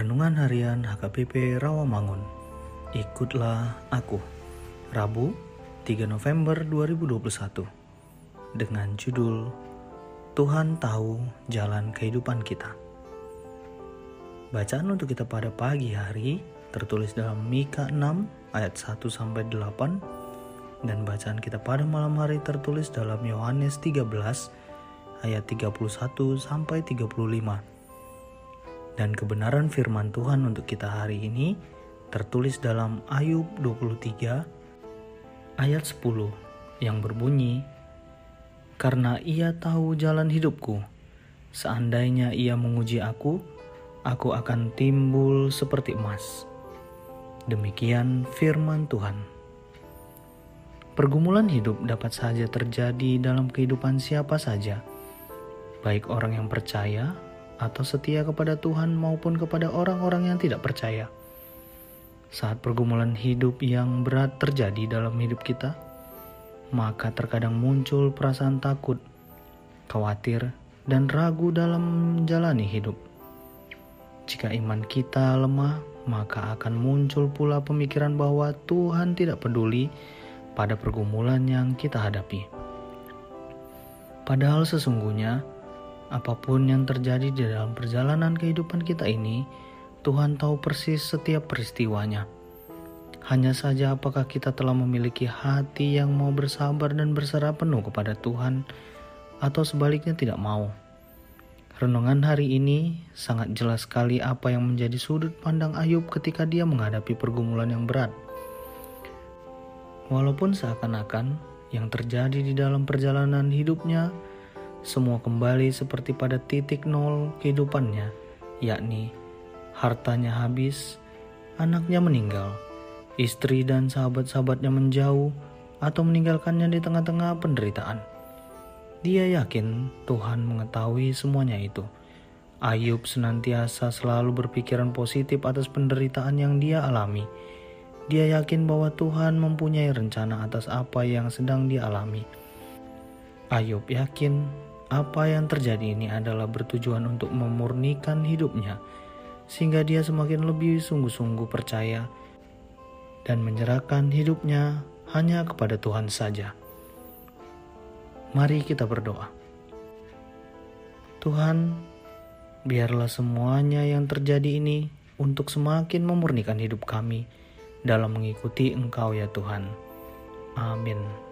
Renungan Harian HKBP Rawamangun. Ikutlah aku. Rabu, 3 November 2021. Dengan judul Tuhan tahu jalan kehidupan kita. Bacaan untuk kita pada pagi hari tertulis dalam Mika 6 ayat 1 sampai 8 dan bacaan kita pada malam hari tertulis dalam Yohanes 13 ayat 31 sampai 35 dan kebenaran firman Tuhan untuk kita hari ini tertulis dalam Ayub 23 ayat 10 yang berbunyi Karena ia tahu jalan hidupku seandainya ia menguji aku aku akan timbul seperti emas. Demikian firman Tuhan. Pergumulan hidup dapat saja terjadi dalam kehidupan siapa saja, baik orang yang percaya atau setia kepada Tuhan maupun kepada orang-orang yang tidak percaya. Saat pergumulan hidup yang berat terjadi dalam hidup kita, maka terkadang muncul perasaan takut, khawatir, dan ragu dalam menjalani hidup. Jika iman kita lemah, maka akan muncul pula pemikiran bahwa Tuhan tidak peduli pada pergumulan yang kita hadapi. Padahal sesungguhnya, Apa pun yang terjadi di dalam perjalanan kehidupan kita ini, Tuhan tahu persis setiap peristiwanya. Hanya saja apakah kita telah memiliki hati yang mau bersabar dan berserah penuh kepada Tuhan atau sebaliknya tidak mau. Renungan hari ini sangat jelas sekali apa yang menjadi sudut pandang Ayub ketika dia menghadapi pergumulan yang berat. Walaupun seakan-akan yang terjadi di dalam perjalanan hidupnya semua kembali seperti pada titik nol kehidupannya, yakni hartanya habis, anaknya meninggal, istri dan sahabat-sahabatnya menjauh atau meninggalkannya di tengah-tengah penderitaan. Dia yakin Tuhan mengetahui semuanya itu. Ayub senantiasa selalu berpikiran positif atas penderitaan yang dia alami. Dia yakin bahwa Tuhan mempunyai rencana atas apa yang sedang dialami. Ayub yakin apa yang terjadi ini adalah bertujuan untuk memurnikan hidupnya, sehingga dia semakin lebih sungguh-sungguh percaya dan menyerahkan hidupnya hanya kepada Tuhan saja. Mari kita berdoa. Tuhan, biarlah semuanya yang terjadi ini untuk semakin memurnikan hidup kami dalam mengikuti Engkau ya Tuhan. Amin.